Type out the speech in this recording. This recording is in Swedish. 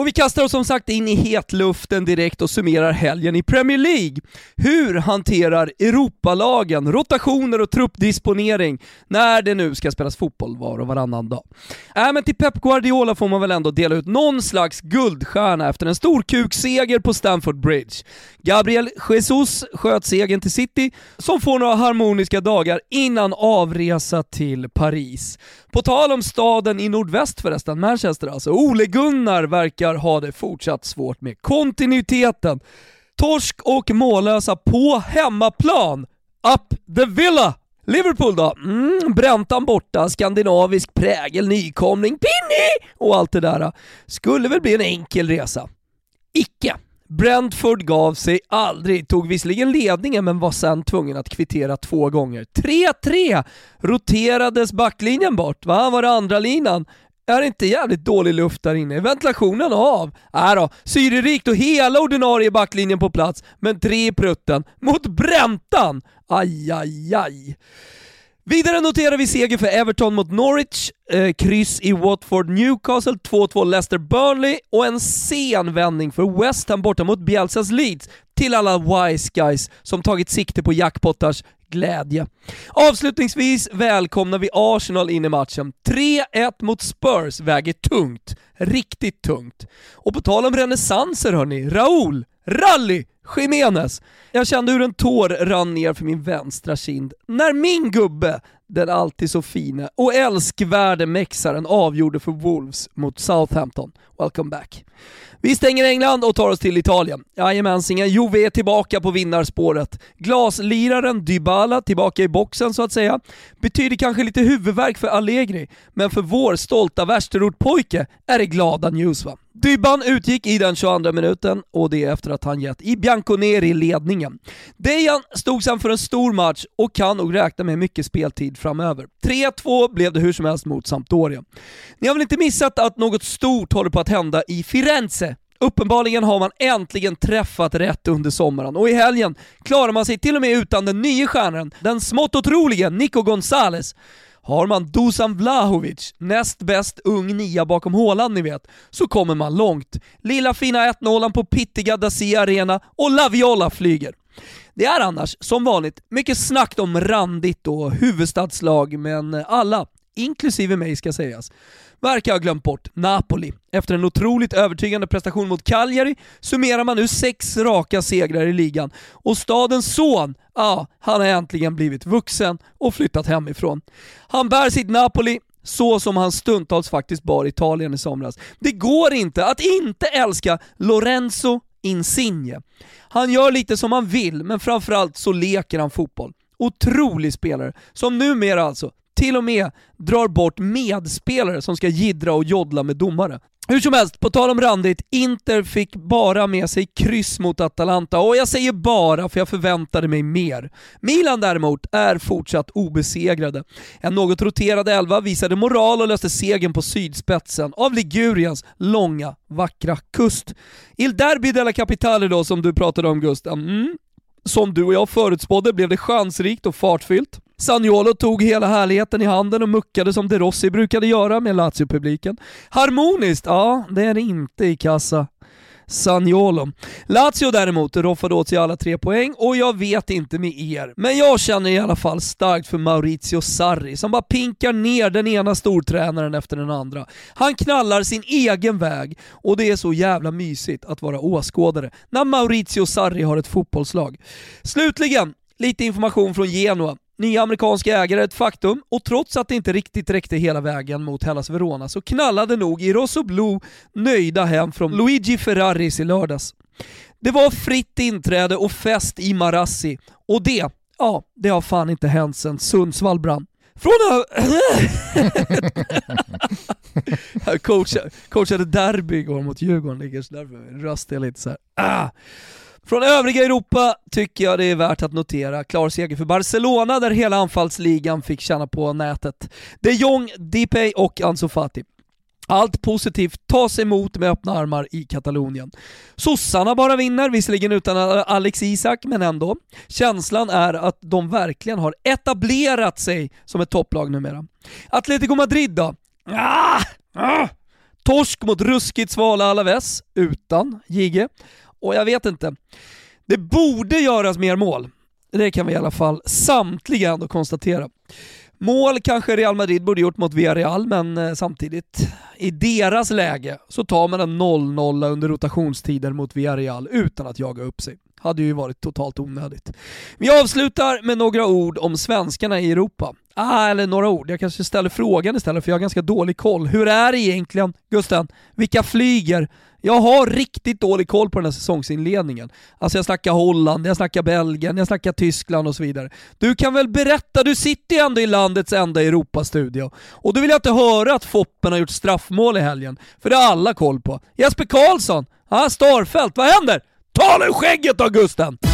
Och vi kastar oss som sagt in i hetluften direkt och summerar helgen i Premier League. Hur hanterar Europalagen rotationer och truppdisponering när det nu ska spelas fotboll var och varannan dag? Äh, men till Pep Guardiola får man väl ändå dela ut någon slags guldstjärna efter en stor kukseger på Stamford Bridge. Gabriel Jesus sköt segern till City, som får några harmoniska dagar innan avresa till Paris. På tal om staden i nordväst förresten, Manchester alltså, Ole Gunnar verkar ha det fortsatt svårt med kontinuiteten. Torsk och mållösa på hemmaplan. Up the villa! Liverpool då? Mm, Bräntan borta, skandinavisk prägel, nykomling, Pinny och allt det där. Skulle väl bli en enkel resa. Icke. Brentford gav sig aldrig, tog visserligen ledningen men var sen tvungen att kvittera två gånger. 3-3 roterades backlinjen bort, va? Var det andra linan? Är det inte jävligt dålig luft där inne? Är ventilationen av? Äh då, syrerikt och hela ordinarie backlinjen på plats, men tre i prutten mot Bräntan! Aj, aj, aj. Vidare noterar vi seger för Everton mot Norwich, eh, kryss i Watford Newcastle, 2-2 Leicester Burnley och en sen vändning för West Ham borta mot Bielsas Leeds till alla wise guys som tagit sikte på jackpottars glädje. Avslutningsvis välkomnar vi Arsenal in i matchen. 3-1 mot Spurs väger tungt. Riktigt tungt. Och på tal om renässanser hörni, Raúl, Rally, Jiménez. Jag kände hur en tår rann ner för min vänstra kind när min gubbe, den alltid så fine och älskvärde mexaren avgjorde för Wolves mot Southampton. Welcome back. Vi stänger England och tar oss till Italien. Jajamensingen, Juve är tillbaka på vinnarspåret. Glasliraren Dybala tillbaka i boxen så att säga. Betyder kanske lite huvudvärk för Allegri, men för vår stolta värsterortpojke är det glada news va. Dybban utgick i den 22 minuten och det efter att han gett i Bianconeri ledningen. Dejan stod sen för en stor match och kan nog räkna med mycket speltid framöver. 3-2 blev det hur som helst mot Sampdoria. Ni har väl inte missat att något stort håller på att hända i Firenze? Uppenbarligen har man äntligen träffat rätt under sommaren och i helgen klarar man sig till och med utan den nya stjärnan, den smått otroliga Nico Gonzales. Har man Dusan Vlahovic, näst bäst ung nia bakom Håland ni vet, så kommer man långt. Lilla fina 1-0 på pittiga Dacia Arena och Laviola flyger. Det är annars, som vanligt, mycket snack om randigt och huvudstadslag, men alla, inklusive mig ska sägas, verkar ha glömt bort Napoli. Efter en otroligt övertygande prestation mot Cagliari summerar man nu sex raka segrar i ligan och stadens son, ja, han har äntligen blivit vuxen och flyttat hemifrån. Han bär sitt Napoli så som han stundtals faktiskt bar Italien i somras. Det går inte att inte älska Lorenzo Insigne. Han gör lite som han vill, men framförallt så leker han fotboll. Otrolig spelare, som numera alltså till och med drar bort medspelare som ska gidra och joddla med domare. Hur som helst, på tal om randigt, Inter fick bara med sig kryss mot Atalanta och jag säger bara för jag förväntade mig mer. Milan däremot är fortsatt obesegrade. En något roterad elva visade moral och löste segern på sydspetsen av Liguriens långa, vackra kust. Il Derby della Capitale då som du pratade om Gustav, mm. som du och jag förutspådde blev det chansrikt och fartfyllt. Sagnolo tog hela härligheten i handen och muckade som De Rossi brukade göra med Lazio-publiken. Harmoniskt? Ja, det är det inte i kassa. Sagnolo. Lazio däremot roffade åt sig alla tre poäng och jag vet inte med er, men jag känner i alla fall starkt för Maurizio Sarri som bara pinkar ner den ena stortränaren efter den andra. Han knallar sin egen väg och det är så jävla mysigt att vara åskådare när Maurizio Sarri har ett fotbollslag. Slutligen, lite information från Genoa. Nya amerikanska ägare är ett faktum och trots att det inte riktigt räckte hela vägen mot Hellas Verona så knallade nog i Rosso Blue nöjda hem från Luigi Ferraris i lördags. Det var fritt inträde och fest i Marassi och det, ja, det har fan inte hänt sedan Sundsvall brann. Från Jag coachade, coachade derby igår mot Djurgården, ligger så därför röstar jag lite såhär. Ah. Från övriga Europa tycker jag det är värt att notera klar seger för Barcelona där hela anfallsligan fick känna på nätet. De Jong, Depay och Ansu Fati. Allt positivt tas emot med öppna armar i Katalonien. Sossarna bara vinner, visserligen utan Alex Isak, men ändå. Känslan är att de verkligen har etablerat sig som ett topplag numera. Atletico Madrid då? Ah! Ah! Torsk mot ruskigt svala Alaves, utan Jigge. Och jag vet inte, det borde göras mer mål. Det kan vi i alla fall samtliga ändå konstatera. Mål kanske Real Madrid borde gjort mot Villarreal, men eh, samtidigt, i deras läge så tar man en 0-0 under rotationstider mot Villarreal utan att jaga upp sig. Hade ju varit totalt onödigt. Vi avslutar med några ord om svenskarna i Europa. Ah, eller några ord. Jag kanske ställer frågan istället för jag har ganska dålig koll. Hur är det egentligen, Gusten? Vilka flyger? Jag har riktigt dålig koll på den här säsongsinledningen. Alltså jag snackar Holland, jag snackar Belgien, jag snackar Tyskland och så vidare. Du kan väl berätta, du sitter ju ändå i landets enda Europastudio. Och då vill jag inte höra att Foppen har gjort straffmål i helgen, för det har alla koll på. Jesper Karlsson, ah, Starfelt, vad händer? Ta nu skägget då Gusten!